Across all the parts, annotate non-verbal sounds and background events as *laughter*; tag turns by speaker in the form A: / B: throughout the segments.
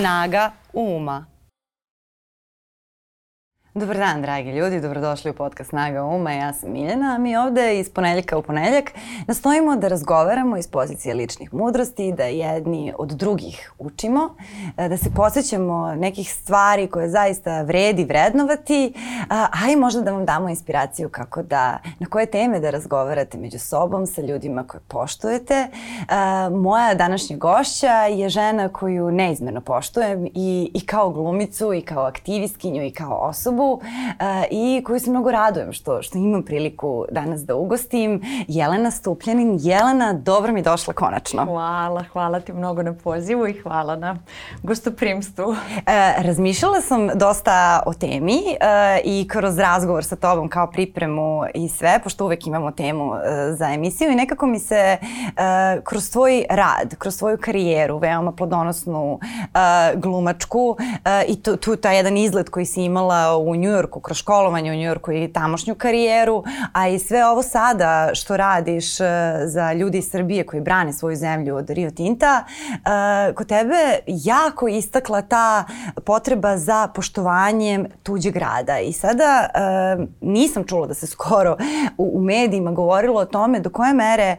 A: Snaga uma. Dobar dan, dragi ljudi, dobrodošli u podcast Snaga Uma, ja sam Miljana, a mi ovde iz ponedeljka u ponedeljak nastojimo da razgovaramo iz pozicije ličnih mudrosti, da jedni od drugih učimo, e, da se posjećamo nekih stvari koje zaista vredi vrednovati, a i možda da vam damo inspiraciju kako da, na koje teme da razgovarate među sobom sa ljudima koje poštujete. Moja današnja gošća je žena koju neizmerno poštujem i, i kao glumicu, i kao aktivistkinju, i kao osobu osobu uh, i koju se mnogo radujem što, što imam priliku danas da ugostim. Jelena Stupljanin. Jelena, dobro mi došla konačno.
B: Hvala, hvala ti mnogo na pozivu i hvala na gostoprimstvu. Uh,
A: razmišljala sam dosta o temi uh, i kroz razgovor sa tobom kao pripremu i sve, pošto uvek imamo temu uh, za emisiju i nekako mi se uh, kroz tvoj rad, kroz tvoju karijeru, veoma plodonosnu uh, glumačku uh, i tu, tu taj jedan izgled koji si imala u u Njujorku, kroz školovanje u Njujorku i tamošnju karijeru, a i sve ovo sada što radiš e, za ljudi iz Srbije koji brane svoju zemlju od Rio Tinta, e, kod tebe jako istakla ta potreba za poštovanjem tuđeg rada. I sada e, nisam čula da se skoro u, medijima govorilo o tome do koje mere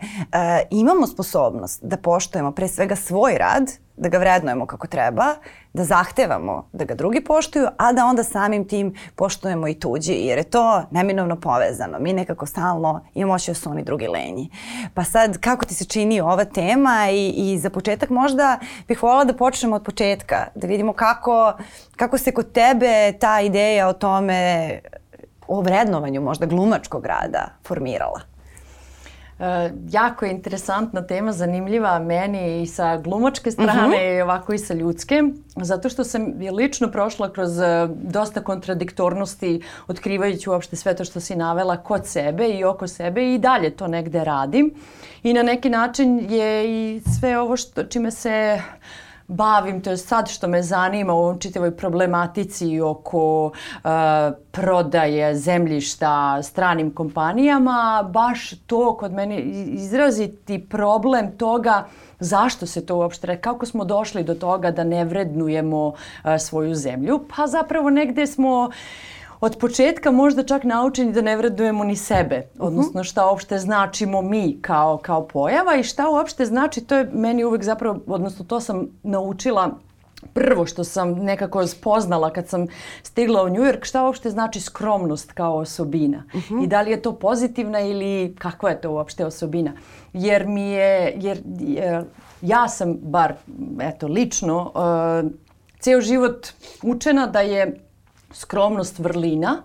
A: imamo sposobnost da poštujemo pre svega svoj rad, da ga vrednujemo kako treba, da zahtevamo da ga drugi poštuju, a da onda samim tim poštujemo i tuđi, jer je to neminovno povezano. Mi nekako stalno imamo ošće da su oni drugi lenji. Pa sad, kako ti se čini ova tema i, i za početak možda bih volila da počnemo od početka, da vidimo kako, kako se kod tebe ta ideja o tome, o vrednovanju možda glumačkog rada formirala.
B: Uh, jako je interesantna tema, zanimljiva meni i sa glumačke strane uh -huh. i ovako i sa ljudske, zato što sam lično prošla kroz uh, dosta kontradiktornosti otkrivajući uopšte sve to što si navela kod sebe i oko sebe i dalje to negde radim. I na neki način je i sve ovo što, čime se uh, bavim, to je sad što me zanima u ovom čitavoj problematici oko uh, prodaje zemljišta stranim kompanijama, baš to kod mene izraziti problem toga zašto se to uopšte, kako smo došli do toga da ne vrednujemo uh, svoju zemlju, pa zapravo negde smo od početka možda čak naučeni da ne vredujemo ni sebe, mhm. odnosno šta uopšte značimo mi kao, kao pojava i šta uopšte znači, to je meni uvek zapravo, odnosno to sam naučila prvo što sam nekako spoznala kad sam stigla u New York, šta uopšte znači skromnost kao osobina uh mhm. -huh. i da li je to pozitivna ili kakva je to uopšte osobina. Jer mi je, jer, jer ja sam bar, eto, lično, uh, ceo život učena da je skromnost vrlina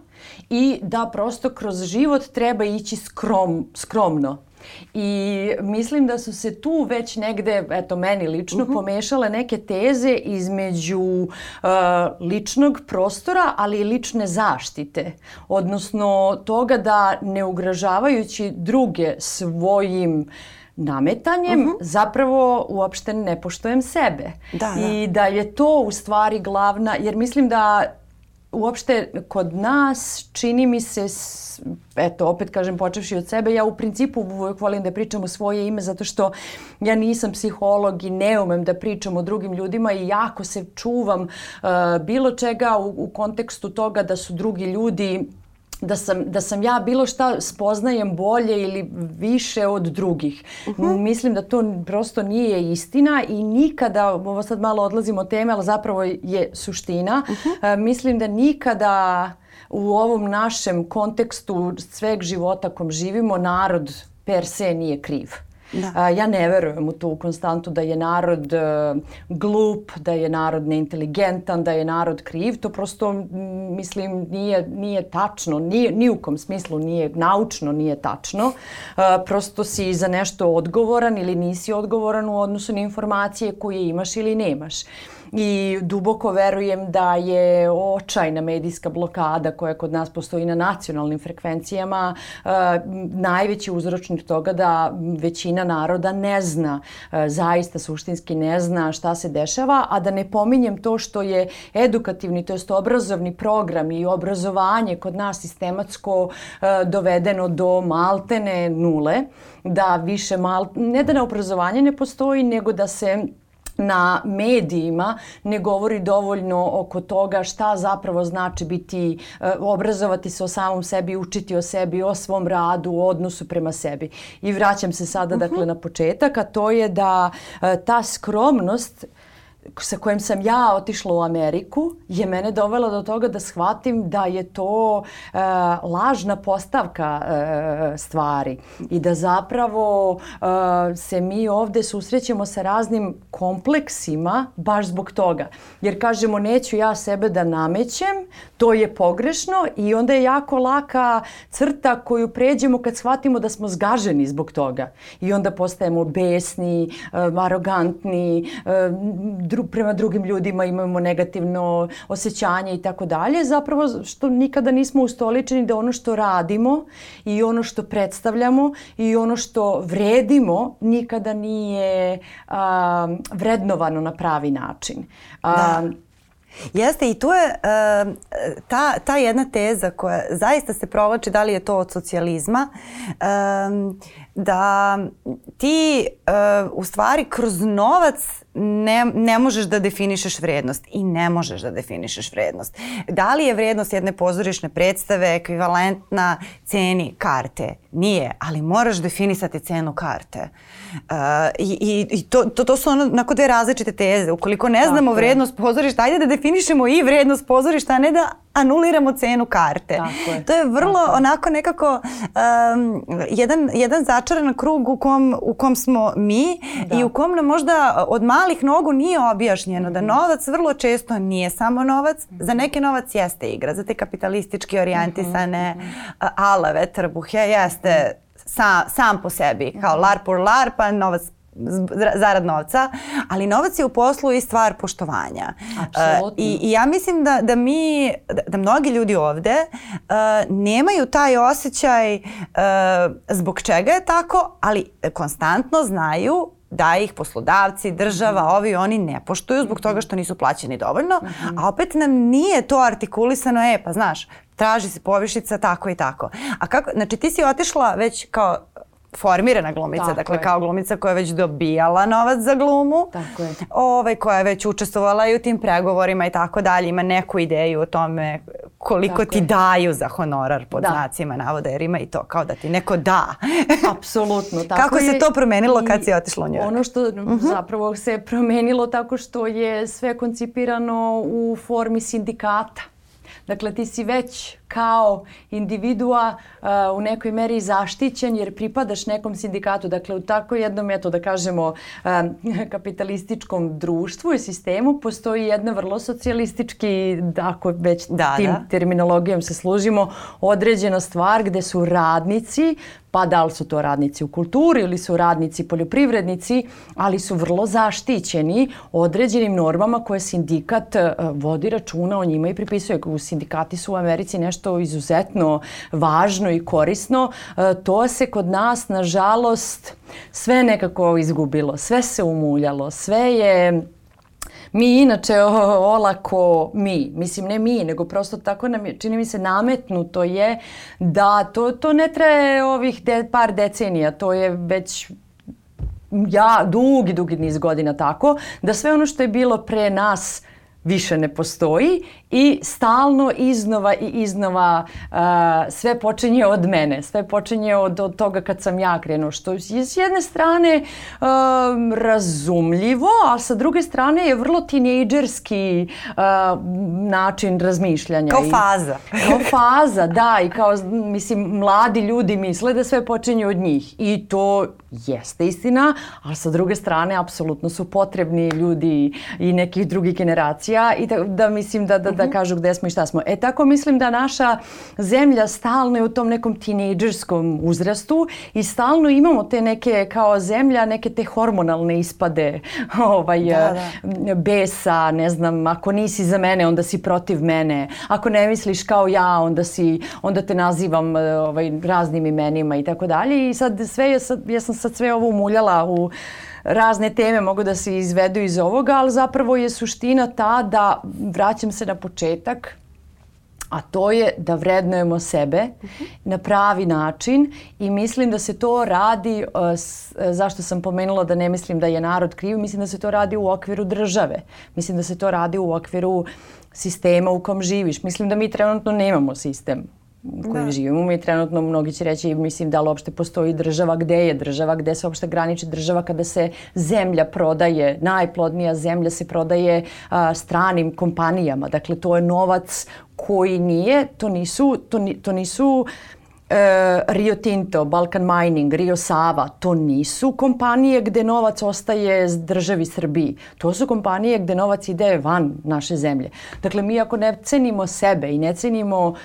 B: i da prosto kroz život treba ići skrom, skromno. I mislim da su se tu već negde, eto meni lično, uh mhm. -huh. pomešale neke teze između uh, ličnog prostora, ali i lične zaštite. Odnosno toga da ne ugražavajući druge svojim nametanjem uh mhm. -huh. zapravo uopšte ne poštojem sebe. Da, da. I da je to u stvari glavna, jer mislim da uopšte kod nas čini mi se, eto opet kažem počevši od sebe, ja u principu uvijek volim da pričam o svoje ime zato što ja nisam psiholog i ne umem da pričam o drugim ljudima i jako se čuvam uh, bilo čega u, u kontekstu toga da su drugi ljudi da sam, da sam ja bilo šta spoznajem bolje ili više od drugih. Uh -huh. Mislim da to prosto nije istina i nikada, ovo sad malo odlazimo od teme, ali zapravo je suština, uh -huh. uh, mislim da nikada u ovom našem kontekstu sveg života kom živimo narod per se nije kriv. Da. ja ne verujem u tu konstantu da je narod e, glup, da je narod neinteligentan, da je narod kriv. To prosto, mislim, nije, nije tačno. Nije, ni u kom smislu nije, naučno nije tačno. prosto si za nešto odgovoran ili nisi odgovoran u odnosu na informacije koje imaš ili nemaš i duboko verujem da je očajna medijska blokada koja kod nas postoji na nacionalnim frekvencijama uh, najveći uzročnik toga da većina naroda ne zna, uh, zaista suštinski ne zna šta se dešava, a da ne pominjem to što je edukativni, to jest obrazovni program i obrazovanje kod nas sistematsko uh, dovedeno do maltene nule, da više mal, ne da na obrazovanje ne postoji, nego da se na medijima ne govori dovoljno oko toga šta zapravo znači biti, e, obrazovati se o samom sebi, učiti o sebi, o svom radu, o odnosu prema sebi. I vraćam se sada uh -huh. dakle na početak, a to je da e, ta skromnost sa kojim sam ja otišla u Ameriku je mene dovela do toga da shvatim da je to e, lažna postavka e, stvari i da zapravo e, se mi ovde susrećemo sa raznim kompleksima baš zbog toga. Jer kažemo neću ja sebe da namećem, to je pogrešno i onda je jako laka crta koju pređemo kad shvatimo da smo zgaženi zbog toga. I onda postajemo besni, e, arogantni, e, dru, prema drugim ljudima imamo negativno osjećanje i tako dalje, zapravo što nikada nismo ustoličeni da ono što radimo i ono što predstavljamo i ono što vredimo nikada nije a, vrednovano na pravi način. A,
A: da. Jeste i tu je uh, ta, ta jedna teza koja zaista se provlači, da li je to od socijalizma, uh, da ti uh, u stvari kroz novac ne, ne možeš da definišeš vrednost i ne možeš da definišeš vrednost. Da li je vrednost jedne pozorišne predstave ekvivalentna ceni karte? Nije, ali moraš definisati cenu karte. Uh, I i to, to, to su ono, onako dve različite teze. Ukoliko ne znamo Tako vrednost pozorišta, ajde da definišemo i vrednost pozorišta, a ne da anuliramo cenu karte. Tako je. To je vrlo Tako onako nekako um, jedan, jedan začaran krug u kom, u kom smo mi da. i u kom nam možda od malih nogu nije objašnjeno mm -hmm. da mhm. novac vrlo često nije samo novac. Mm -hmm. Za neke novac jeste igra, za te kapitalistički orijentisane mm -hmm. alave, trbuhe, jeste sa, sam po sebi, kao mhm. lar por lar, pa novac zarad novca, ali novac je u poslu i stvar poštovanja.
B: Apsolutno. Uh,
A: i, I ja mislim da, da mi, da, da mnogi ljudi ovde uh, nemaju taj osjećaj uh, zbog čega je tako, ali konstantno znaju da ih poslodavci, država, -hmm. ovi oni ne poštuju zbog toga što nisu plaćeni dovoljno, -hmm. a opet nam nije to artikulisano, e pa znaš, traži se povišica tako i tako. A kako, znači ti si otišla već kao formirana glumica, Tako dakle je. kao glumica koja je već dobijala novac za glumu,
B: Tako je.
A: Ovaj, koja je već učestvovala i u tim pregovorima i tako dalje, ima neku ideju o tome koliko Tako ti je. daju za honorar pod da. znacima navoda, jer ima i to kao da ti neko da. *laughs*
B: Apsolutno. Tako
A: Kako je, se to promenilo kad si otišla u Njujork?
B: Ono što uh mhm. -huh. zapravo se promenilo tako što je sve koncipirano u formi sindikata. Dakle, ti si već kao individua uh, u nekoj meri zaštićen jer pripadaš nekom sindikatu. Dakle, u tako jednom, eto da kažemo, uh, *laughs* kapitalističkom društvu i sistemu postoji jedna vrlo socijalistički, ako već da, tim da. terminologijom se služimo, određena stvar gde su radnici pa da li su to radnici u kulturi ili su radnici poljoprivrednici, ali su vrlo zaštićeni određenim normama koje sindikat vodi računa o njima i pripisuje. Sindikati su u Americi nešto nešto izuzetno važno i korisno, e, to se kod nas, nažalost, sve nekako izgubilo, sve se umuljalo, sve je mi inače *laughs* olako mi, mislim ne mi, nego prosto tako nam je, čini mi se nametnuto je da to, to ne traje ovih de, par decenija, to je već ja dugi, dugi niz godina tako, da sve ono što je bilo pre nas više ne postoji i stalno iznova i iznova uh, sve počinje od mene, sve počinje od, od toga kad sam ja krenuo, što je s jedne strane uh, razumljivo, a sa druge strane je vrlo tinejdžerski uh, način razmišljanja.
A: Kao faza.
B: I, kao faza, da, i kao, mislim, mladi ljudi misle da sve počinje od njih i to jeste istina, a sa druge strane apsolutno su potrebni ljudi i nekih drugih generacija i da, da mislim da, da, da mhm. kažu gde smo i šta smo. E tako mislim da naša zemlja stalno je u tom nekom tinejdžerskom uzrastu i stalno imamo te neke kao zemlja, neke te hormonalne ispade *laughs* ovaj, da, da. besa, ne znam, ako nisi za mene onda si protiv mene, ako ne misliš kao ja onda si, onda te nazivam ovaj, raznim imenima i tako dalje i sad sve je, sad, ja sam sad sve ovo umuljala u razne teme mogu da se izvedu iz ovoga, ali zapravo je suština ta da, vraćam se na početak, a to je da vrednujemo sebe uh -huh. na pravi način i mislim da se to radi, uh, s, zašto sam pomenula da ne mislim da je narod kriv, mislim da se to radi u okviru države. Mislim da se to radi u okviru sistema u kom živiš. Mislim da mi trenutno nemamo sistem u kojem da. živimo. Mi trenutno, mnogi će reći, mislim da li uopšte postoji država, gde je država, gde se uopšte graniči država kada se zemlja prodaje, najplodnija zemlja se prodaje a, stranim kompanijama. Dakle, to je novac koji nije, to nisu, to, ni, to nisu e, Rio Tinto, Balkan Mining, Rio Sava, to nisu kompanije gde novac ostaje državi Srbiji. To su kompanije gde novac ide van naše zemlje. Dakle, mi ako ne cenimo sebe i ne cenimo uh,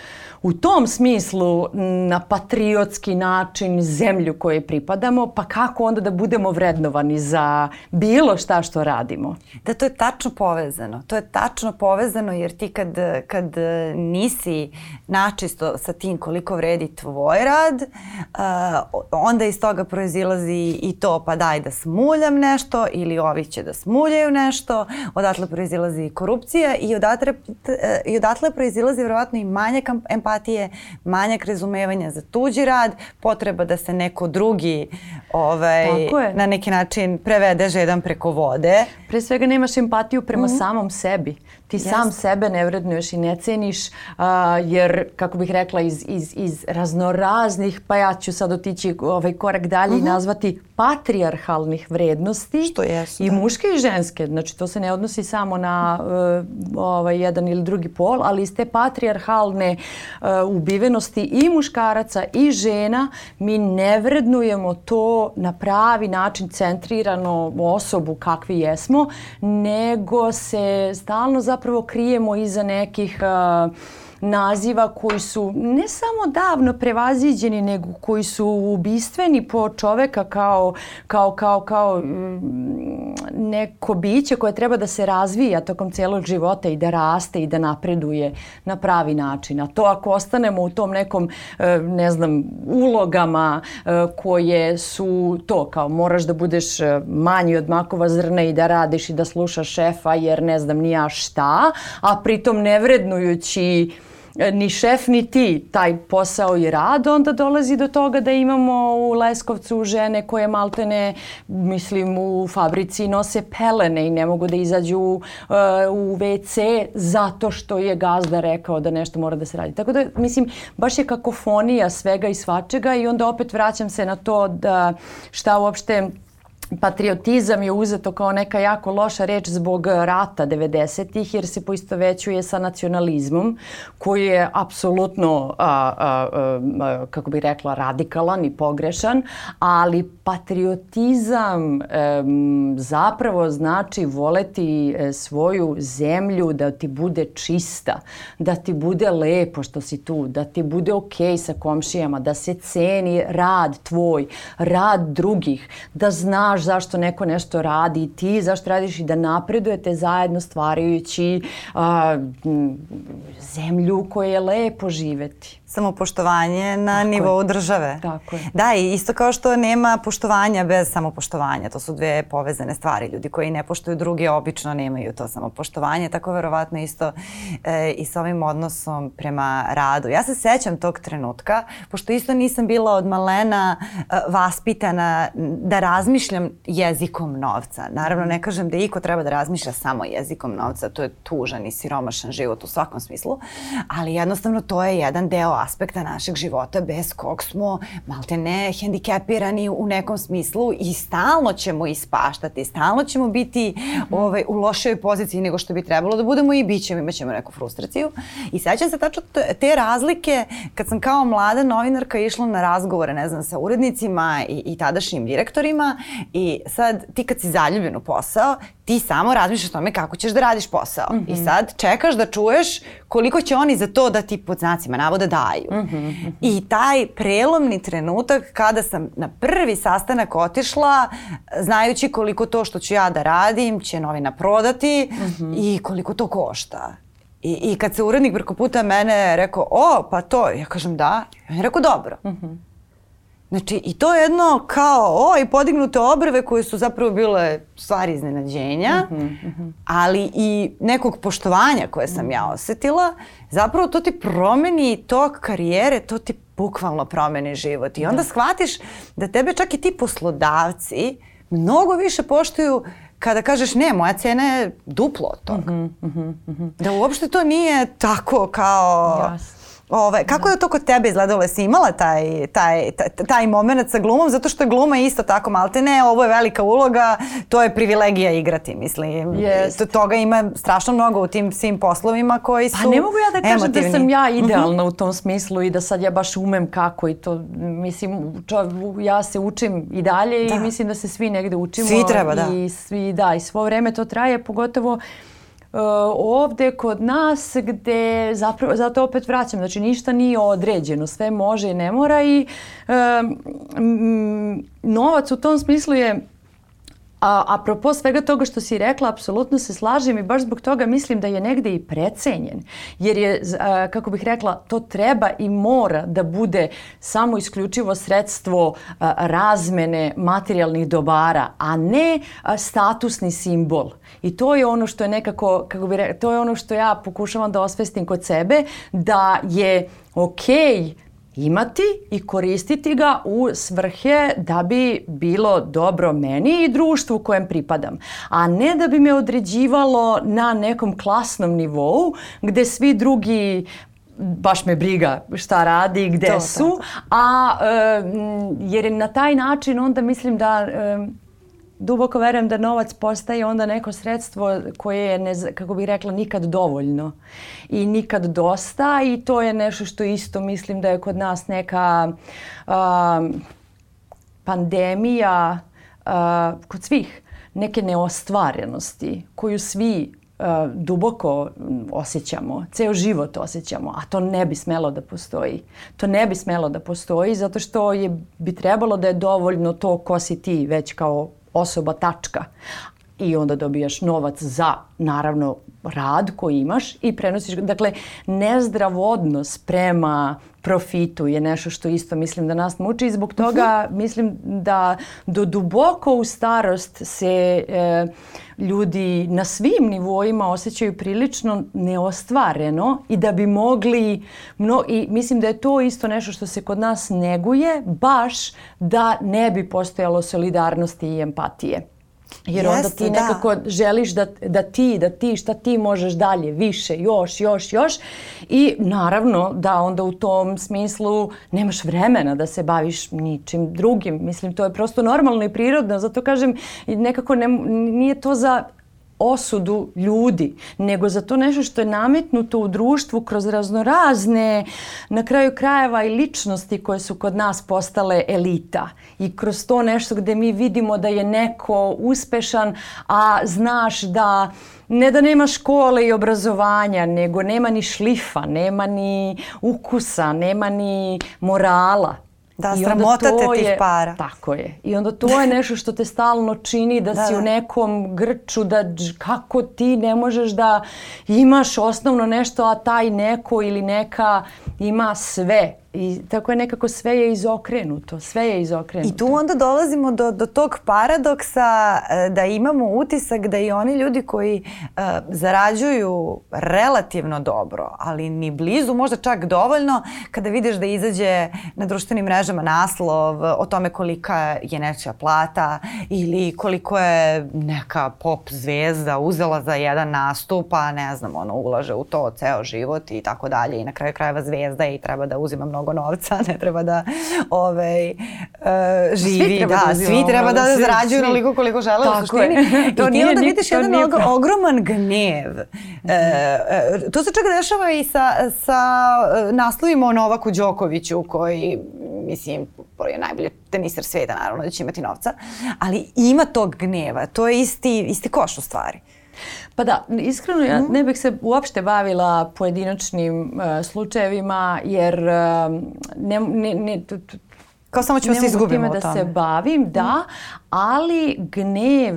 B: u tom smislu na patriotski način zemlju kojoj pripadamo, pa kako onda da budemo vrednovani za bilo šta što radimo?
A: Da, to je tačno povezano. To je tačno povezano jer ti kad, kad nisi načisto sa tim koliko vredi tvoj rad, onda iz toga proizilazi i to pa daj da smuljam nešto ili ovi će da smuljaju nešto, odatle proizilazi korupcija i odatle, i odatle proizilazi verovatno i manje empatije empatije, manjak razumevanja za tuđi rad, potreba da se neko drugi ovaj, na neki način prevede žedan preko vode.
B: Pre svega nemaš empatiju prema mm -hmm. samom sebi. Ti yes. sam sebe ne vrednuješ i ne ceniš uh, jer, kako bih rekla, iz, iz, iz raznoraznih, pa ja ću sad otići ovaj korak dalje mm -hmm. i mhm. nazvati patrijarhalnih vrednosti
A: Što jesu,
B: i da. muške i ženske. Znači to se ne odnosi samo na uh, ovaj, jedan ili drugi pol, ali iz te patrijarhalne uh, ubivenosti i muškaraca i žena mi ne vrednujemo to na pravi način centrirano osobu kakvi jesmo, nego se stalno zapravo krijemo iza nekih uh, naziva koji su ne samo davno prevaziđeni, nego koji su ubistveni po čoveka kao, kao, kao, kao mm, neko biće koje treba da se razvija tokom celog života i da raste i da napreduje na pravi način. A to ako ostanemo u tom nekom, e, ne znam, ulogama e, koje su to kao moraš da budeš e, manji od makova zrna i da radiš i da slušaš šefa jer ne znam ni ja šta, a pritom ne vrednujući E, ni šef ni ti taj posao i rad, onda dolazi do toga da imamo u Leskovcu žene koje maltene, mislim, u fabrici nose pelene i ne mogu da izađu uh, u WC zato što je gazda rekao da nešto mora da se radi. Tako da, mislim, baš je kakofonija svega i svačega i onda opet vraćam se na to da šta uopšte patriotizam je uzeto kao neka jako loša reč zbog rata 90-ih jer se poistovećuje sa nacionalizmom koji je apsolutno, a, a, a, kako bih rekla, radikalan i pogrešan, ali patriotizam e, zapravo znači voleti e, svoju zemlju da ti bude čista, da ti bude lepo što si tu, da ti bude okej okay sa komšijama, da se ceni rad tvoj, rad drugih, da znaš znaš zašto neko nešto radi i ti zašto radiš i da napredujete zajedno stvarajući a, zemlju u kojoj je lepo živeti
A: samopoštovanje na Tako nivou je. države.
B: Tako je.
A: Da, i isto kao što nema poštovanja bez samopoštovanja. To su dve povezane stvari. Ljudi koji ne poštuju druge obično nemaju to samopoštovanje. Tako verovatno isto e, i sa ovim odnosom prema radu. Ja se sećam tog trenutka, pošto isto nisam bila od malena e, vaspitana da razmišljam jezikom novca. Naravno, ne kažem da iko treba da razmišlja samo jezikom novca. To je tužan i siromašan život u svakom smislu. Ali jednostavno to je jedan deo aspekta našeg života bez kog smo malte ne hendikepirani u nekom smislu i stalno ćemo ispaštati, stalno ćemo biti ovaj, u lošoj poziciji nego što bi trebalo da budemo i bit ćemo, imat ćemo neku frustraciju. I sećam se tačno te razlike kad sam kao mlada novinarka išla na razgovore, ne znam, sa urednicima i, i tadašnjim direktorima i sad ti kad si zaljubljen u posao, ti samo razmišljaš o tome kako ćeš da radiš posao. Mm -hmm. I mhm. sad čekaš da čuješ koliko će oni za to da ti pod znacima navoda daju. Mm -hmm. I taj prelomni trenutak kada sam na prvi sastanak otišla, znajući koliko to što ću ja da radim će novina prodati mm -hmm. i koliko to košta. I, I kad se urednik preko puta mene rekao, o, pa to, ja kažem da, on je rekao dobro. Mm -hmm. Znači, i to je jedno kao, oj, podignute obrve koje su zapravo bile stvari iznenađenja, mm -hmm. ali i nekog poštovanja koje sam ja osetila, zapravo to ti promeni tok karijere, to ti bukvalno promeni život. I onda da. shvatiš da tebe čak i ti poslodavci mnogo više poštuju kada kažeš ne, moja cena je duplo od toga. Mm -hmm, mm -hmm. Da uopšte to nije tako kao... Jasno Ove, kako je to kod tebe izgledalo? Jesi imala taj, taj, taj, taj moment sa glumom? Zato što je gluma isto tako malte ne, ovo je velika uloga, to je privilegija igrati, mislim. Yes. Toga ima strašno mnogo u tim svim poslovima koji su
B: Pa ne mogu ja da kažem emotivni. da sam ja mhm. idealna u tom smislu i da sad ja baš umem kako i to, mislim, čo, ja se učim i dalje da. i mislim da se svi negde učimo.
A: Svi treba, da.
B: I svi, da, i svo vreme to traje, pogotovo Uh, ovde kod nas gde zapravo, zato opet vraćam, znači ništa nije određeno, sve može i ne mora i um, novac u tom smislu je A, apropo svega toga što si rekla, apsolutno se slažem i baš zbog toga mislim da je negde i precenjen. Jer je, a, kako bih rekla, to treba i mora da bude samo isključivo sredstvo a, razmene materijalnih dobara, a ne a, statusni simbol. I to je ono što je nekako, kako bih rekla, to je ono što ja pokušavam da osvestim kod sebe, da je okej okay imati i koristiti ga u svrhe da bi bilo dobro meni i društvu kojem pripadam, a ne da bi me određivalo na nekom klasnom nivou gde svi drugi baš me briga šta radi, gde to, su, to. a e, jer na taj način onda mislim da e, duboko verujem da novac postaje onda neko sredstvo koje je, ne, kako bih rekla, nikad dovoljno i nikad dosta i to je nešto što isto mislim da je kod nas neka a, pandemija a, kod svih neke neostvarenosti koju svi a, duboko osjećamo, ceo život osjećamo, a to ne bi smelo da postoji. To ne bi smelo da postoji zato što je, bi trebalo da je dovoljno to ko si ti već kao osoba tačka i onda dobijaš novac za naravno rad koji imaš i prenosiš. Dakle, nezdrav odnos prema profitu je nešto što isto mislim da nas muči i zbog toga mhm. mislim da do duboko u starost se e, ljudi na svim nivoima osjećaju prilično neostvareno i da bi mogli mno, i mislim da je to isto nešto što se kod nas neguje baš da ne bi postojalo solidarnosti i empatije. Jer Jeste, onda ti da. nekako da. želiš da, da ti, da ti, šta ti možeš dalje, više, još, još, još. I naravno da onda u tom smislu nemaš vremena da se baviš ničim drugim. Mislim, to je prosto normalno i prirodno. Zato kažem, nekako ne, nije to za osudu ljudi, nego za to nešto što je nametnuto u društvu kroz raznorazne, na kraju krajeva i ličnosti koje su kod nas postale elita. I kroz to nešto gde mi vidimo da je neko uspešan, a znaš da ne da nema škole i obrazovanja, nego nema ni šlifa, nema ni ukusa, nema ni morala.
A: Da, I sramotate tih je, para.
B: Tako je. I onda to je nešto što te stalno čini da, *laughs* da si da. u nekom grču, da kako ti ne možeš da imaš osnovno nešto, a taj neko ili neka ima sve. I tako je nekako sve je izokrenuto, sve je izokrenuto.
A: I tu onda dolazimo do, do tog paradoksa e, da imamo utisak da i oni ljudi koji uh, zarađuju relativno dobro, ali ni blizu, možda čak dovoljno, kada vidiš da izađe na društvenim mrežama naslov o tome kolika je nečija plata ili koliko je neka pop zvezda uzela za jedan nastup, pa ne znam, ono, ulaže u to ceo život i tako dalje i na kraju krajeva zvezda i treba da uzima mnogo mnogo novca, *laughs* ne treba da ovaj, uh, živi. Svi treba da, da svi treba da svi, zarađuju onoliko koliko žele Tako u suštini. Je. to *laughs* I ti onda vidiš jedan og ogroman gnev. Mm -hmm. uh, to se čak dešava i sa, sa naslovima o Novaku Đokoviću koji, mislim, je najbolji teniser sveta, naravno da će imati novca, ali ima tog gneva. To je isti, isti koš u stvari.
B: Pa da, iskreno ja mhm. ne bih se uopšte bavila pojedinačnim uh, slučajevima jer uh, ne, ne, ne,
A: kao samo ćemo se izgubimo
B: time da se bavim, da, ali gnev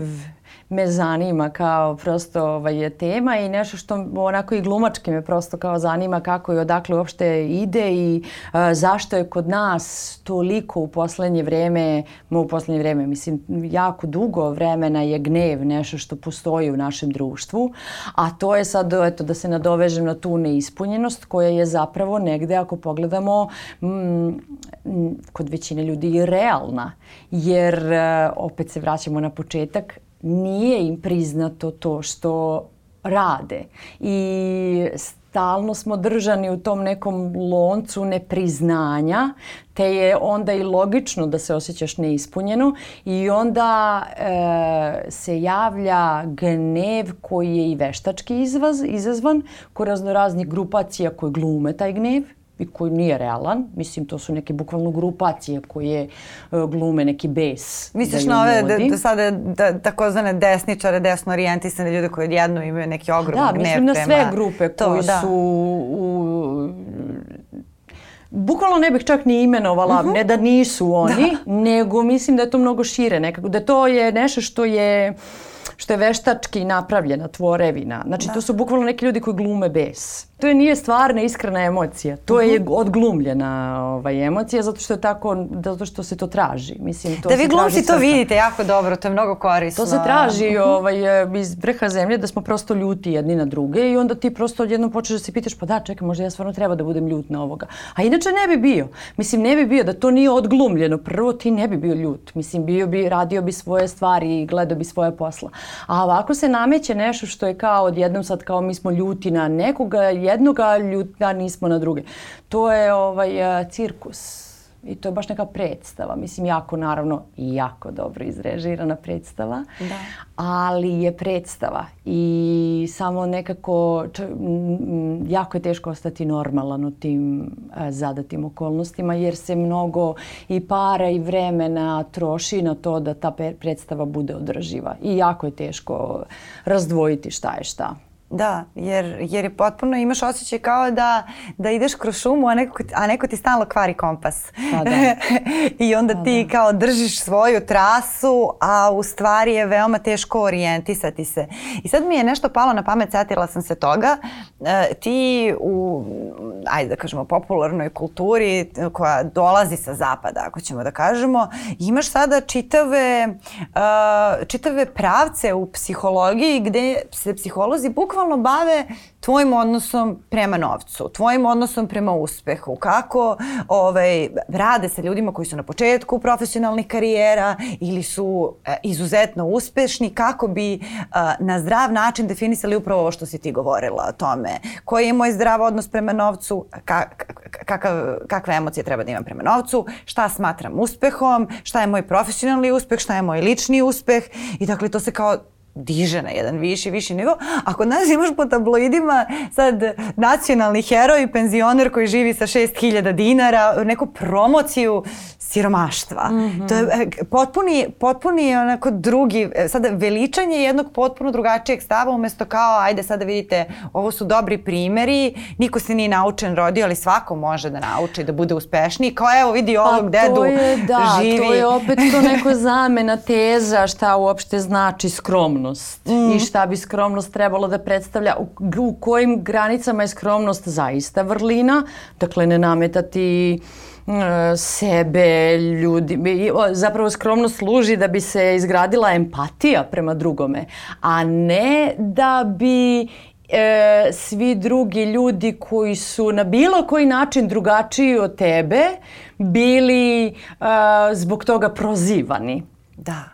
B: me zanima kao prosto ovaj, je tema i nešto što onako i glumački me prosto kao zanima kako i odakle uopšte ide i uh, zašto je kod nas toliko u poslednje vreme, u poslednje vreme, mislim jako dugo vremena je gnev nešto što postoji u našem društvu, a to je sad eto, da se nadovežem na tu neispunjenost koja je zapravo negde ako pogledamo m, kod većine ljudi i realna. Jer uh, opet se vraćamo na početak nije im priznato to što rade. I stalno smo držani u tom nekom loncu nepriznanja, te je onda i logično da se osjećaš neispunjeno i onda e, se javlja gnev koji je i veštački izvaz, izazvan kod raznoraznih grupacija koje glume taj gnev i koji nije realan. Mislim, to su neke bukvalno grupacije koje uh, glume neki bes.
A: Misliš da na ove da, da sada da, takozvane desničare, desno orijentisane ljude koji odjedno imaju neki ogroman
B: da,
A: gnev
B: prema... Da, mislim na sve grupe to, koji da. su u, Bukvalno ne bih čak ni imenovala, uh mhm. -huh. ne da nisu oni, da. nego mislim da je to mnogo šire nekako, da to je nešto što je što je veštački napravljena tvorevina. Znači, da. to su bukvalno neki ljudi koji glume bes to je nije stvarna iskrena emocija. To je mhm. odglumljena ovaj, emocija zato što je tako, zato što se to traži. Mislim, to
A: da vi glumci to vidite jako dobro, to je mnogo korisno.
B: To se traži mhm. ovaj, iz vrha zemlje da smo prosto ljuti jedni na druge i onda ti prosto odjednom počneš da se pitaš pa da, čekaj, možda ja stvarno treba da budem ljut na ovoga. A inače ne bi bio. Mislim, ne bi bio da to nije odglumljeno. Prvo ti ne bi bio ljut. Mislim, bio bi, radio bi svoje stvari i gledao bi svoje posla. A ovako se nameće nešto što je kao odjednom sad kao mi smo ljuti na nekoga, jednoga ljuta nismo na druge. To je ovaj e, cirkus. I to je baš neka predstava. Mislim, jako naravno jako dobro izrežirana predstava. Da. Ali je predstava i samo nekako č, m, jako je teško ostati normalan u tim a, e, zadatim okolnostima jer se mnogo i para i vremena troši na to da ta predstava bude održiva. I jako je teško razdvojiti šta je šta.
A: Da, jer, jer je potpuno imaš osjećaj kao da, da ideš kroz šumu, a neko, a neko ti stalno kvari kompas. Pa da. *laughs* I onda pa ti da. kao držiš svoju trasu, a u stvari je veoma teško orijentisati se. I sad mi je nešto palo na pamet, setila sam se toga. E, ti u, ajde da kažemo, popularnoj kulturi koja dolazi sa zapada, ako ćemo da kažemo, imaš sada čitave, uh, čitave pravce u psihologiji gde se psiholozi bukvalno bukvalno bave tvojim odnosom prema novcu, tvojim odnosom prema uspehu, kako ovaj, rade sa ljudima koji su na početku profesionalnih karijera ili su e, izuzetno uspešni, kako bi e, na zdrav način definisali upravo ovo što si ti govorila o tome. Koji je moj zdrav odnos prema novcu, ka, kakav, kakve emocije treba da imam prema novcu, šta smatram uspehom, šta je moj profesionalni uspeh, šta je moj lični uspeh i dakle to se kao diže na jedan viši, viši nivo. A kod nas imaš po tabloidima sad nacionalni heroj, penzioner koji živi sa 6000 dinara, neku promociju siromaštva. Mm -hmm. To je e, potpuni, potpuni onako drugi, e, sada veličanje jednog potpuno drugačijeg stava umesto kao ajde sada vidite ovo su dobri primeri, niko se nije naučen rodio, ali svako može da nauči da bude uspešniji. Kao evo vidi pa ovog dedu
B: je,
A: da, živi.
B: to je opet to *laughs* neko zamena teza šta uopšte znači skromnost mm. i šta bi skromnost trebalo da predstavlja, u, u kojim granicama je skromnost zaista vrlina, dakle ne nametati sebe, ljudi, zapravo skromno služi da bi se izgradila empatija prema drugome, a ne da bi e, svi drugi ljudi koji su na bilo koji način drugačiji od tebe bili e, zbog toga prozivani.
A: Da.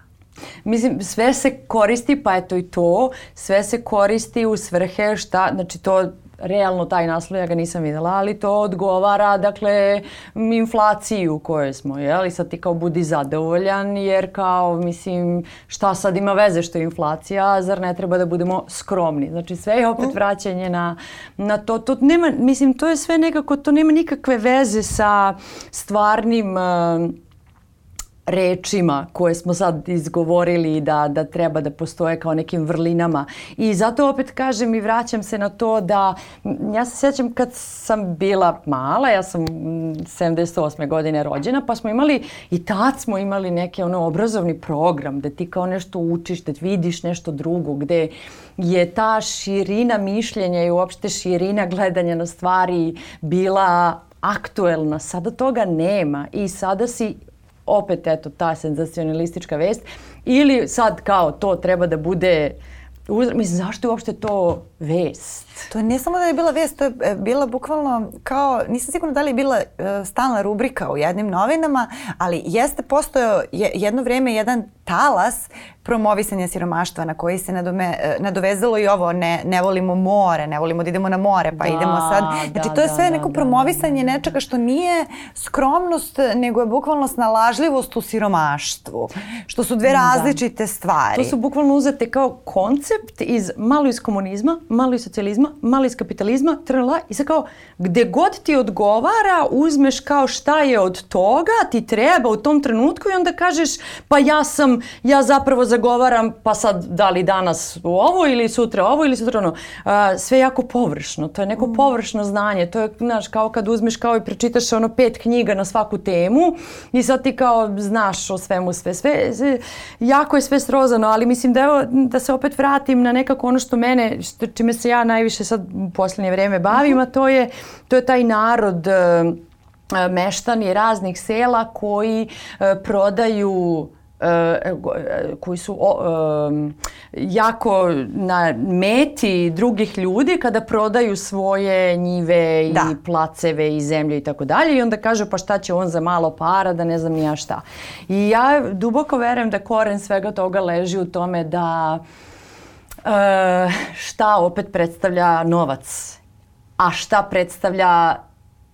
B: Mislim, sve se koristi, pa eto i to, sve se koristi u svrhe šta, znači to realno taj naslov ja ga nisam videla, ali to odgovara dakle inflaciji u kojoj smo, jel? sad ti kao budi zadovoljan jer kao mislim šta sad ima veze što je inflacija, zar ne treba da budemo skromni. Znači sve je opet mm. vraćanje na, na to, to nema, mislim to je sve nekako, to nema nikakve veze sa stvarnim uh, rečima koje smo sad izgovorili da, da treba da postoje kao nekim vrlinama. I zato opet kažem i vraćam se na to da ja se sjećam kad sam bila mala, ja sam 78. godine rođena, pa smo imali i tad smo imali neki ono obrazovni program gde ti kao nešto učiš, da vidiš nešto drugo, gde je ta širina mišljenja i uopšte širina gledanja na stvari bila aktuelna. Sada toga nema i sada si opet eto ta senzacionalistička vest ili sad kao to treba da bude Mislim, zašto je uopšte to vest?
A: To ne samo da je bila vest, to je e, bila bukvalno kao, nisam sigurna da li je bila uh, stalna rubrika u jednim novinama, ali jeste postojao jedno vreme jedan talas promovisanja siromaštva na koji se nadome, e, nadovezalo i ovo ne, ne volimo more, ne volimo da idemo na more pa da, idemo sad. Znači da, to je sve da, neko da, promovisanje da, nečega što nije skromnost nego je bukvalno snalažljivost u siromaštvu. Što su dve različite stvari.
B: To su bukvalno uzete kao koncept iz malo iz komunizma, malo iz socijalizma, malo iz kapitalizma, trla i sad kao gde god ti odgovara uzmeš kao šta je od toga ti treba u tom trenutku i onda kažeš pa ja sam, ja zapravo zagovaram pa sad da li danas ovo ili sutra ovo ili sutra ono. A, sve jako površno. To je neko mm. površno znanje. To je, znaš, kao kad uzmeš kao i pročitaš ono pet knjiga na svaku temu i sad ti kao znaš o svemu sve. Sve, sve jako je sve srozano, ali mislim da evo, da se opet vratim na nekako ono što mene, što, čime se ja najviše sad u poslednje vreme bavim, a to je, to je taj narod meštani raznih sela koji prodaju E, koji su jako na meti drugih ljudi kada prodaju svoje njive i da. placeve i zemlju i tako dalje i onda kaže pa šta će on za malo para da ne znam ni ja šta. I ja duboko verujem da koren svega toga leži u tome da šta opet predstavlja novac, a šta predstavlja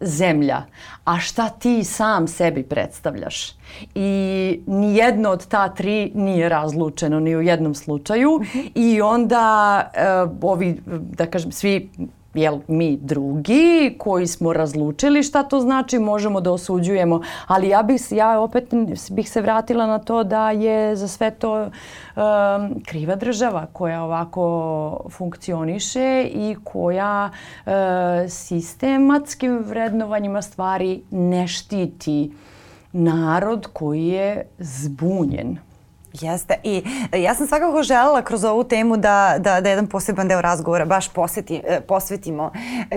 B: zemlja, a šta ti sam sebi predstavljaš. I nijedno od ta tri nije razlučeno ni u jednom slučaju mhm. i onda uh, ovi, da kažem, svi jel, mi drugi koji smo razlučili šta to znači možemo da osuđujemo. Ali ja bih, ja opet bih se vratila na to da je za sve to um, kriva država koja ovako funkcioniše i koja uh, sistematskim vrednovanjima stvari ne štiti narod koji je zbunjen.
A: Jeste i e, ja sam svakako želela kroz ovu temu da, da, da jedan poseban deo razgovora baš posveti, e, posvetimo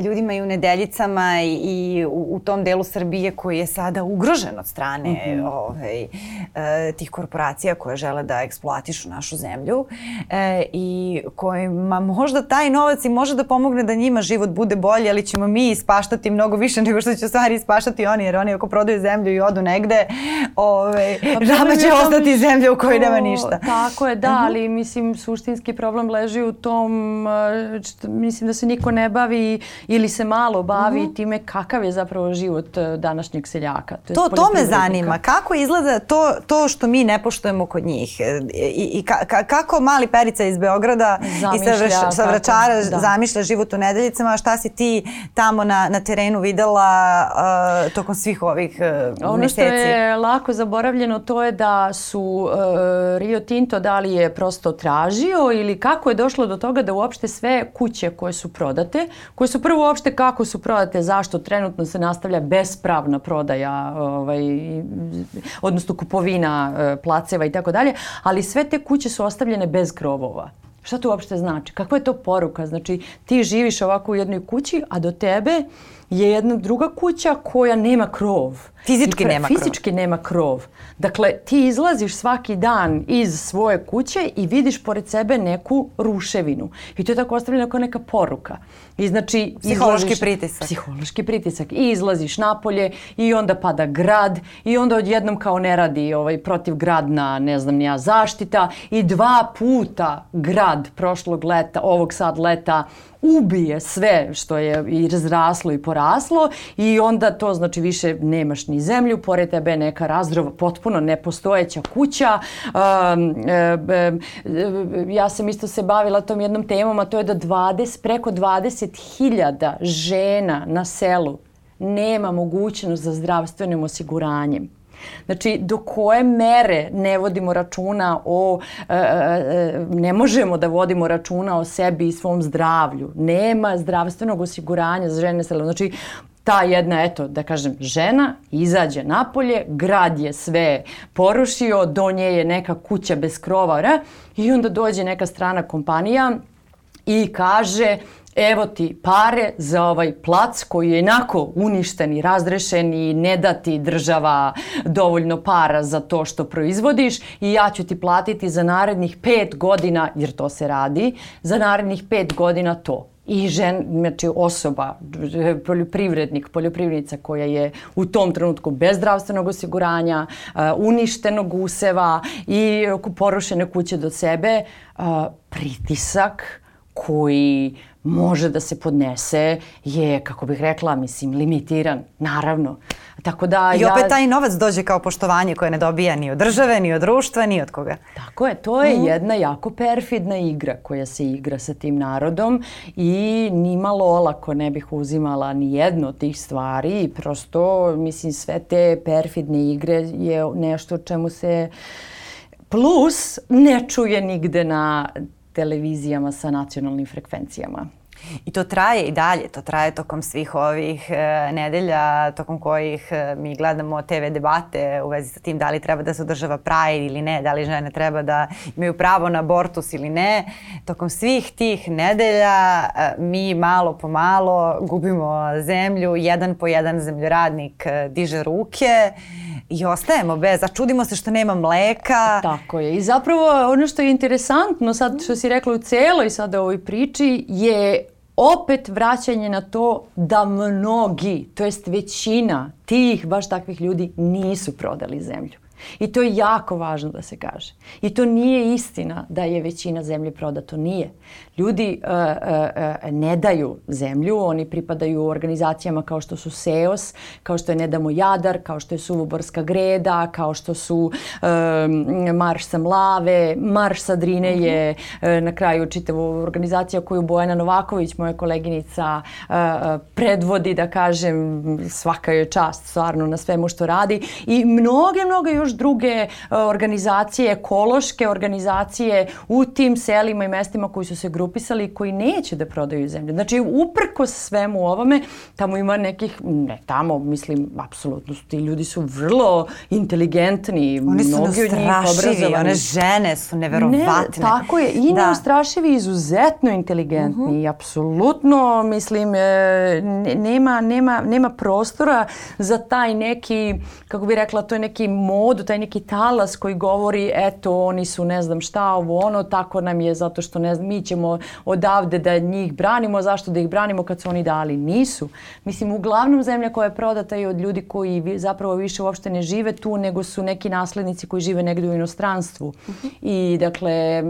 A: ljudima i u nedeljicama i, i u, u tom delu Srbije koji je sada ugrožen od strane mm -hmm. ovaj, e, tih korporacija koje žele da eksploatišu našu zemlju i kojima možda taj novac i može da pomogne da njima život bude bolji, ali ćemo mi ispaštati mnogo više nego što će stvari ispaštati oni, jer oni ako prodaju zemlju i odu negde, ovaj, žaba će ostati zemlja u kojoj nema ništa.
B: Tako je, da, mhm. ali mislim suštinski problem leži u tom, što, mislim da se niko ne bavi ili se malo bavi uh. -huh. time kakav je zapravo život e, današnjeg seljaka.
A: To, to, to me zanima. Kako izgleda to, to što mi ne poštujemo kod njih? E, I, i ka, ka, kako mali Perica iz Beograda zamišlja, i sa, sa Vračara da. zamišlja život u nedeljicama? Šta si ti tamo na, na terenu videla uh, tokom svih ovih uh,
B: ono
A: meseci?
B: Ono što je lako zaboravljeno to je da su uh, Rio Tinto da li je prosto tražio ili kako je došlo do toga da uopšte sve kuće koje su prodate, koje su prvo uopšte kako su prodate, zašto trenutno se nastavlja bespravna prodaja, ovaj, odnosno kupovina e, placeva i tako dalje, ali sve te kuće su ostavljene bez krovova. Šta to uopšte znači? Kakva je to poruka? Znači ti živiš ovako u jednoj kući, a do tebe je jedna druga kuća koja nema krov.
A: Fizički nema
B: krov. Fizički nema krov. Dakle, ti izlaziš svaki dan iz svoje kuće i vidiš pored sebe neku ruševinu. I to je tako ostavljeno kao neka poruka. I znači...
A: Psihološki izlaziš, pritisak.
B: Psihološki pritisak. I izlaziš napolje i onda pada grad i onda odjednom kao ne radi ovaj, protivgradna, ne znam nija, zaštita i dva puta grad prošlog leta, ovog sad leta ubije sve što je i razraslo i poraslo i onda to znači više nemaš ni zemlju, pored tebe neka razdrova, potpuno nepostojeća kuća. Um, e, e, ja sam isto se bavila tom jednom temom, a to je da 20, preko 20.000 žena na selu nema mogućnost za zdravstvenim osiguranjem. Znači, do koje mere ne vodimo računa o, e, e, ne možemo da vodimo računa o sebi i svom zdravlju. Nema zdravstvenog osiguranja za žene. Znači, ta jedna, eto, da kažem, žena izađe napolje, grad je sve porušio, do nje je neka kuća bez krova, ne? i onda dođe neka strana kompanija i kaže evo ti pare za ovaj plac koji je inako uništen i razrešen i ne da ti država dovoljno para za to što proizvodiš i ja ću ti platiti za narednih pet godina, jer to se radi, za narednih pet godina to. I žen, znači osoba, poljoprivrednik, poljoprivrednica koja je u tom trenutku bez zdravstvenog osiguranja, uh, uništenog useva i porušene kuće do sebe, uh, pritisak koji može da se podnese je, kako bih rekla, mislim, limitiran, naravno.
A: Tako da I opet ja... taj novac dođe kao poštovanje koje ne dobija ni od države, ni od društva, ni od koga.
B: Tako je, to je mm. jedna jako perfidna igra koja se igra sa tim narodom i nimalo olako ne bih uzimala ni jednu od tih stvari i prosto, mislim, sve te perfidne igre je nešto čemu se plus ne čuje nigde na televizijama sa nacionalnim frekvencijama.
A: I to traje i dalje, to traje tokom svih ovih e, nedelja, tokom kojih e, mi gledamo TV debate u vezi sa tim da li treba da se održava Pride ili ne, da li žene treba da imaju pravo na abortus ili ne. Tokom svih tih nedelja e, mi malo po malo gubimo zemlju, jedan po jedan zemljoradnik e, diže ruke i ostajemo bez, a čudimo se što nema mleka.
B: Tako je. I zapravo ono što je interesantno sad što si rekla u celoj sada ovoj priči je opet vraćanje na to da mnogi, to jest većina tih baš takvih ljudi nisu prodali zemlju. I to je jako važno da se kaže. I to nije istina da je većina zemlje prodato. Nije. Ljudi uh, uh, ne daju zemlju, oni pripadaju organizacijama kao što su SEOS, kao što je Nedamo Jadar, kao što je Suvoborska greda, kao što su um, Marš sa Mlave, Marš sa Drine je uh, na kraju čitavo organizacija koju Bojana Novaković, moja koleginica, predvodi, da kažem, svaka je čast stvarno na svemu što radi. I mnoge, mnoge još druge organizacije, ekološke organizacije u tim selima i mestima koji su se grupisali i koji neće da prodaju zemlju. Znači, uprkos svemu ovome, tamo ima nekih, ne tamo, mislim, apsolutno ti ljudi su vrlo inteligentni.
A: Oni su neustrašivi, one žene su neverovatne.
B: Ne, tako je, i da. neustrašivi, izuzetno inteligentni. Uh. -huh. Apsolutno, mislim, e, nema, nema, nema prostora za taj neki, kako bi rekla, to je neki mod, taj neki talas koji govori, eto, oni su ne znam šta, ovo ono, tako nam je zato što ne znam, mi ćemo odavde da njih branimo, zašto da ih branimo kad su oni dali? Nisu. Mislim, uglavnom zemlja koja je prodata je od ljudi koji zapravo više uopšte ne žive tu, nego su neki naslednici koji žive negde u inostranstvu. I dakle,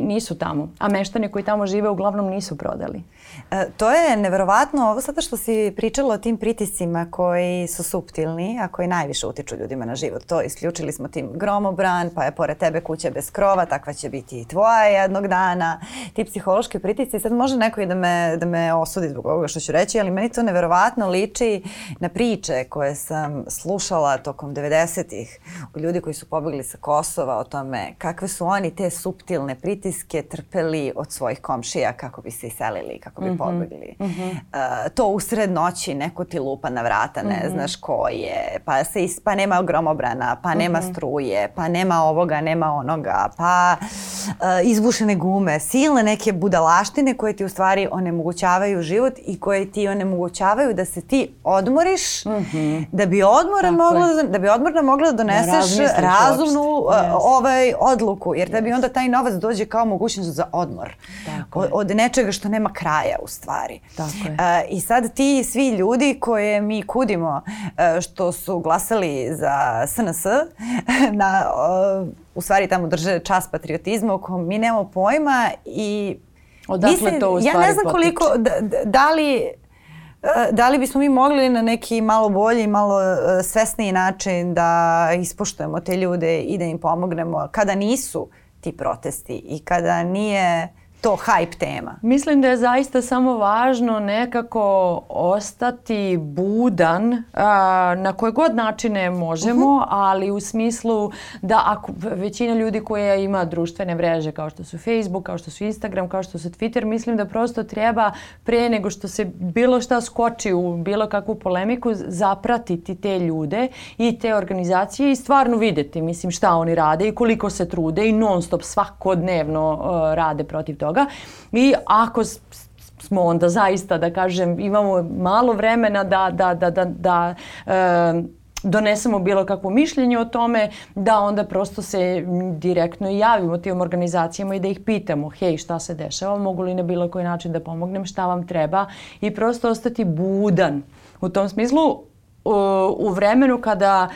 B: nisu tamo. A meštani koji tamo žive uglavnom nisu prodali.
A: E, to je neverovatno, ovo sada što si pričala o tim pritiscima koji su suptilni, a koji najviše utiču ljudima na život. To isključili smo tim gromobran, pa je pored tebe kuća bez krova, takva će biti i tvoja jednog dana. Ti psihološki pritisci, sad može neko i da me, da me osudi zbog ovoga što ću reći, ali meni to neverovatno liči na priče koje sam slušala tokom 90-ih od ljudi koji su pobegli sa Kosova o tome kakve su oni te suptilne pritiske trpeli od svojih komšija kako bi se iselili, kako bi mm -hmm. pobegli. Mm -hmm. uh, to usred noći neko ti lupa na vrata, ne mm -hmm. znaš ko je, pa, se is, pa nema gromobrana, pa nema -hmm. struje, pa nema ovoga, nema onoga, pa uh, izbušene gume, silne neke budalaštine koje ti u stvari onemogućavaju život i koje ti onemogućavaju da se ti odmoriš, mm -hmm. da bi odmora mogla, da, da bi odmorna mogla da doneseš da razumnu uh, ovaj odluku, jer da bi onda taj novac dođe kao mogućnost za odmor. Od, od nečega što nema kraja u stvari.
B: Tako je. Uh,
A: I sad ti svi ljudi koje mi kudimo uh, što su glasali za SNS *laughs* na u stvari tamo drže čas patriotizma u kom mi nemamo pojma i
B: Odakle mislim, to u stvari
A: Ja ne znam koliko, da, da li da li bismo mi mogli na neki malo bolji, malo svesniji način da ispoštujemo te ljude i da im pomognemo kada nisu ti protesti i kada nije to hype tema?
B: Mislim da je zaista samo važno nekako ostati budan a, na koje god načine možemo, uh -huh. ali u smislu da ako većina ljudi koja ima društvene mreže kao što su Facebook, kao što su Instagram, kao što su Twitter, mislim da prosto treba pre nego što se bilo šta skoči u bilo kakvu polemiku zapratiti te ljude i te organizacije i stvarno videti mislim šta oni rade i koliko se trude i non stop svakodnevno uh, rade protiv toga i ako smo onda zaista da kažem imamo malo vremena da da da da, da uh, donesemo bilo kakvo mišljenje o tome, da onda prosto se direktno javimo tim organizacijama i da ih pitamo, hej, šta se dešava, mogu li na bilo koji način da pomognem, šta vam treba? I prosto ostati budan. U tom smislu, u vremenu kada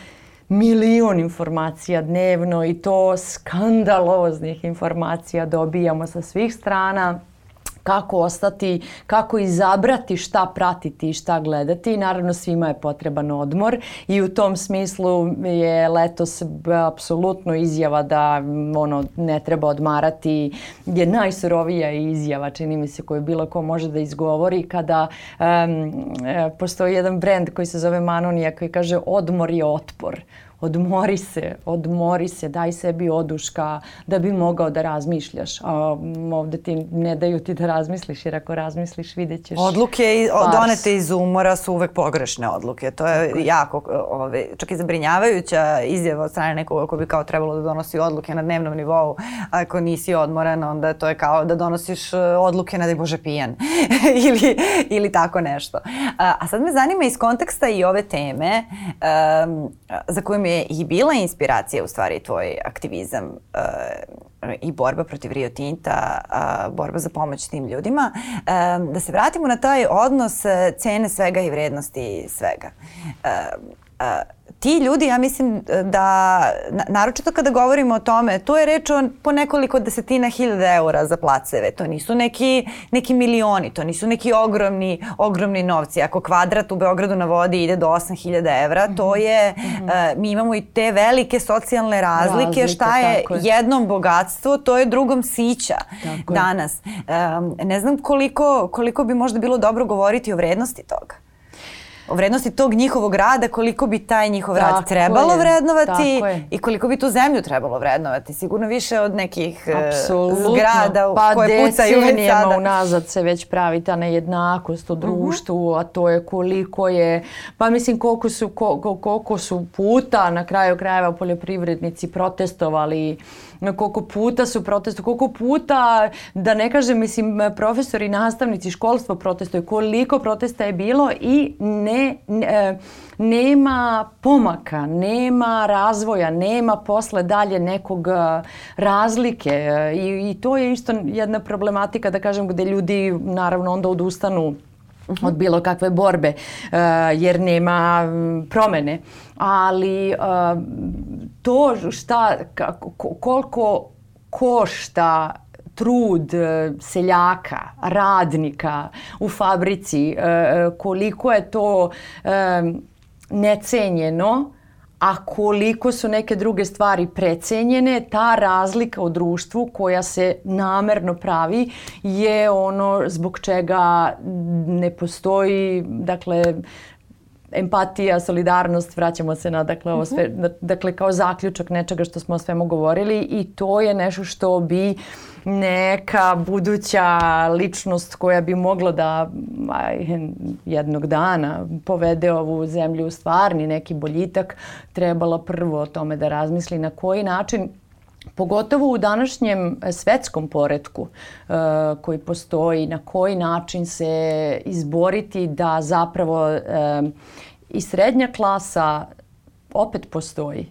B: milion informacija dnevno i to skandaloznih informacija dobijamo sa svih strana, kako ostati, kako izabrati šta pratiti i šta gledati. Naravno svima je potreban odmor i u tom smislu je letos apsolutno izjava da ono ne treba odmarati je najsurovija izjava čini mi se koju bilo ko može da izgovori kada um, postoji jedan brend koji se zove Manonija koji kaže odmor je otpor odmori se, odmori se, daj sebi oduška da bi mogao da razmišljaš. A ovde ti ne daju ti da razmisliš jer ako razmisliš vidjet ćeš
A: Odluke pars. donete iz umora su uvek pogrešne odluke. To je Tako. jako, ove, čak i zabrinjavajuća izjava od strane nekoga ko bi kao trebalo da donosi odluke na dnevnom nivou. Ako nisi odmoran, onda to je kao da donosiš e, odluke na da bože pijan *laughs* ili, ili tako nešto. A, a sad me zanima iz konteksta i ove teme um, za koju mi je i bila inspiracija u stvari tvoj aktivizam uh, i borba protiv Rio Tinta, uh, borba za pomoć tim ljudima, uh, da se vratimo na taj odnos cene svega i vrednosti svega. Uh, uh, ti ljudi, ja mislim da, naročito kada govorimo o tome, tu je reč o po nekoliko desetina hiljada eura za placeve. To nisu neki, neki milioni, to nisu neki ogromni, ogromni novci. Ako kvadrat u Beogradu na vodi ide do 8000 evra, to mhm. je, mm -hmm. uh, mi imamo i te velike socijalne razlike, razlike šta je, je jednom bogatstvo, to je drugom sića tako danas. Um, ne znam koliko, koliko bi možda bilo dobro govoriti o vrednosti toga o vrednosti tog njihovog rada, koliko bi taj njihov tako rad trebalo je, vrednovati i koliko bi tu zemlju trebalo vrednovati. Sigurno više od nekih e, Apsolutno. zgrada
B: pa
A: koje pucaju
B: već sada. unazad se već pravi ta nejednakost u mhm. društvu, uh -huh. a to je koliko je, pa mislim koliko su, koliko su puta na kraju krajeva poljoprivrednici protestovali koliko puta su protestu, koliko puta, da ne kažem, mislim, profesori, nastavnici, školstvo protestuju, koliko protesta je bilo i ne, ne nema pomaka, nema razvoja, nema posle dalje nekog e, razlike I, i to je isto jedna problematika da kažem gde ljudi naravno onda odustanu -huh. od bilo kakve borbe jer nema promene. Ali to šta, kako, koliko košta trud e, seljaka, radnika u fabrici, koliko je to necenjeno a koliko su neke druge stvari precenjene, ta razlika u društvu koja se namerno pravi je ono zbog čega ne postoji, dakle, empatija, solidarnost, vraćamo se na dakle, ovo sve, mhm. dakle kao zaključak nečega što smo o svemu govorili i to je nešto što bi neka buduća ličnost koja bi mogla da aj, jednog dana povede ovu zemlju u stvarni neki boljitak, trebala prvo o tome da razmisli na koji način pogotovo u današnjem svetskom poredku uh, koji postoji, na koji način se izboriti da zapravo uh, i srednja klasa opet postoji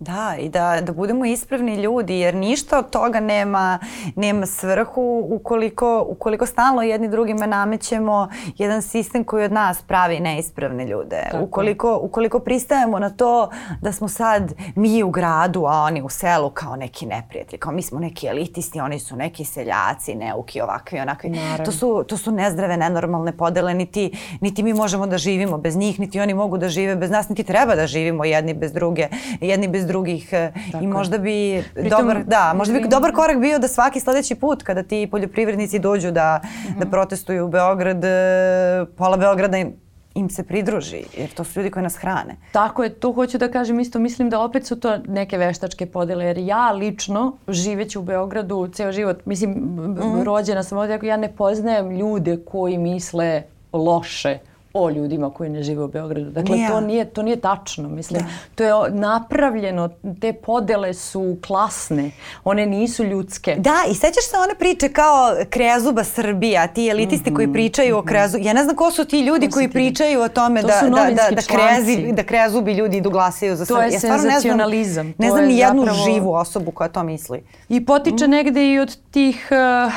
A: Da, i da, da budemo ispravni ljudi, jer ništa od toga nema, nema svrhu ukoliko, ukoliko stalno jedni drugima namećemo jedan sistem koji od nas pravi neispravne ljude. Tako. Ukoliko, ukoliko pristajemo na to da smo sad mi u gradu, a oni u selu kao neki neprijatelji, kao mi smo neki elitisti, oni su neki seljaci, neuki, ovakvi, onakvi. To su, to su nezdrave, nenormalne podele, niti, niti mi možemo da živimo bez njih, niti oni mogu da žive bez nas, niti treba da živimo jedni bez druge, jedni bez drugih e, Tako i možda bi Pritom, dobar, da, možda bi dobar korak bio da svaki sledeći put kada ti poljoprivrednici dođu da, uh -huh. da mhm. protestuju u Beograd, e, pola Beograda im im se pridruži, jer to su ljudi koji nas hrane.
B: Tako je, to hoću da kažem isto, mislim da opet su to neke veštačke podele, jer ja lično, živeći u Beogradu ceo život, mislim, mm -hmm. rođena sam ovdje, ja ne poznajem ljude koji misle loše o ljudima koji ne žive u Beogradu. Dakle, yeah. to, nije, to nije tačno. Mislim, yeah. to je napravljeno, te podele su klasne, one nisu ljudske.
A: Da, i sećaš se one priče kao Krezuba Srbija, ti elitisti mm -hmm. koji pričaju mm -hmm. o Krezu. Ja ne znam ko su ti ljudi ko koji pričaju o tome to da, da, da, da, krezi, da Krezubi ljudi idu glasaju za
B: Srbiju. To je ja senzacionalizam.
A: Ne znam, ne znam ni jednu zapravo... živu osobu koja to misli.
B: I potiče mm. negde i od tih, uh,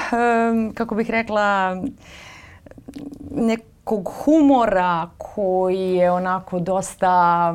B: um, kako bih rekla, nek nekog humora koji je onako dosta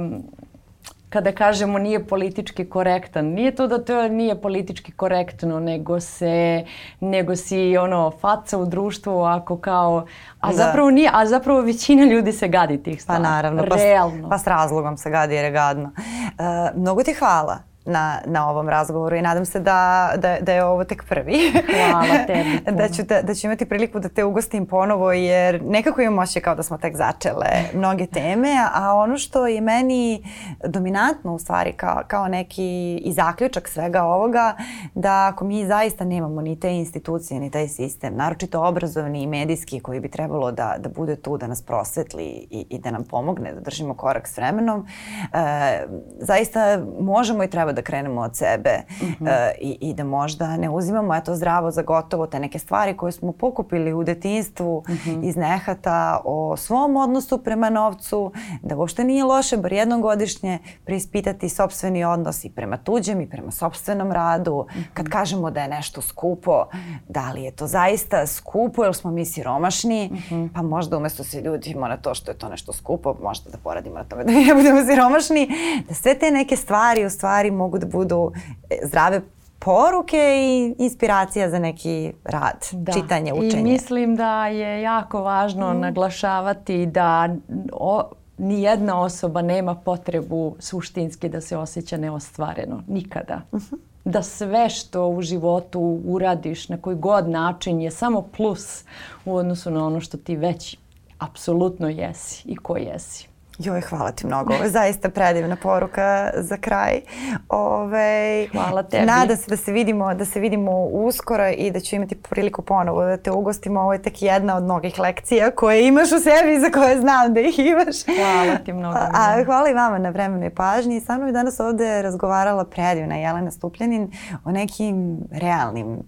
B: kada kažemo nije politički korektan. Nije to da to nije politički korektno, nego se nego si ono faca u društvu ako kao a da. zapravo nije, a zapravo većina ljudi se gadi tih stvari.
A: Pa naravno,
B: Realno.
A: Pa, pa s razlogom se gadi jer je gadno. Uh, mnogo ti hvala na, na ovom razgovoru i nadam se da, da, da je ovo tek prvi.
B: Hvala tebi. *laughs*
A: da, ću da, da ću imati priliku da te ugostim ponovo jer nekako imam ošće kao da smo tek začele mnoge teme, a ono što je meni dominantno u stvari kao, kao neki i zaključak svega ovoga, da ako mi zaista nemamo ni te institucije, ni taj sistem, naročito obrazovni i medijski koji bi trebalo da, da bude tu, da nas prosvetli i, i da nam pomogne da držimo korak s vremenom, e, zaista možemo i treba da krenemo od sebe mm -hmm. uh, i, i da možda ne uzimamo eto zdravo za gotovo te neke stvari koje smo pokupili u detinstvu mm -hmm. iz nehata o svom odnosu prema novcu, da uopšte nije loše bar jednom godišnje preispitati sobstveni odnos i prema tuđem i prema sobstvenom radu. Mm -hmm. Kad kažemo da je nešto skupo, da li je to zaista skupo ili smo mi siromašni, mm -hmm. pa možda umesto se ljudimo na to što je to nešto skupo, možda da poradimo na tome da ne budemo siromašni, da sve te neke stvari u stvari mogu da budu e, zdrave poruke i inspiracija za neki rad, da. čitanje, učenje.
B: I mislim da je jako važno mm. naglašavati da o, nijedna osoba nema potrebu suštinski da se osjeća neostvareno. Nikada. Uh mhm. -huh. Da sve što u životu uradiš na koji god način je samo plus u odnosu na ono što ti već apsolutno jesi i ko jesi.
A: Joj, hvala ti mnogo. Ovo je zaista predivna poruka za kraj. Ove,
B: hvala tebi.
A: Nada se da se vidimo, da se vidimo uskoro i da ću imati priliku ponovo da te ugostimo. Ovo je tek jedna od mnogih lekcija koje imaš u sebi i za koje znam da ih imaš.
B: Hvala ti mnogo. A,
A: a hvala i vama na vremenoj pažnji. Sa mnom je danas ovde razgovarala predivna Jelena Stupljanin o nekim realnim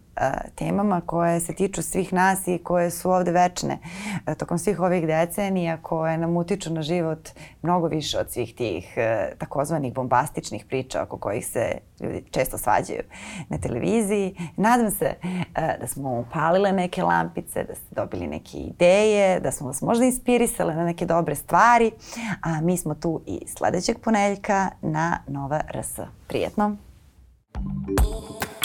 A: temama koje se tiču svih nas i koje su ovde večne tokom svih ovih decenija koje nam utiču na život mnogo više od svih tih takozvanih bombastičnih priča oko kojih se ljudi često svađaju na televiziji. Nadam se da smo upalile neke lampice, da ste dobili neke ideje, da smo vas možda inspirisale na neke dobre stvari, a mi smo tu i sledećeg poneljka na Nova RS. Prijetno! Thank you.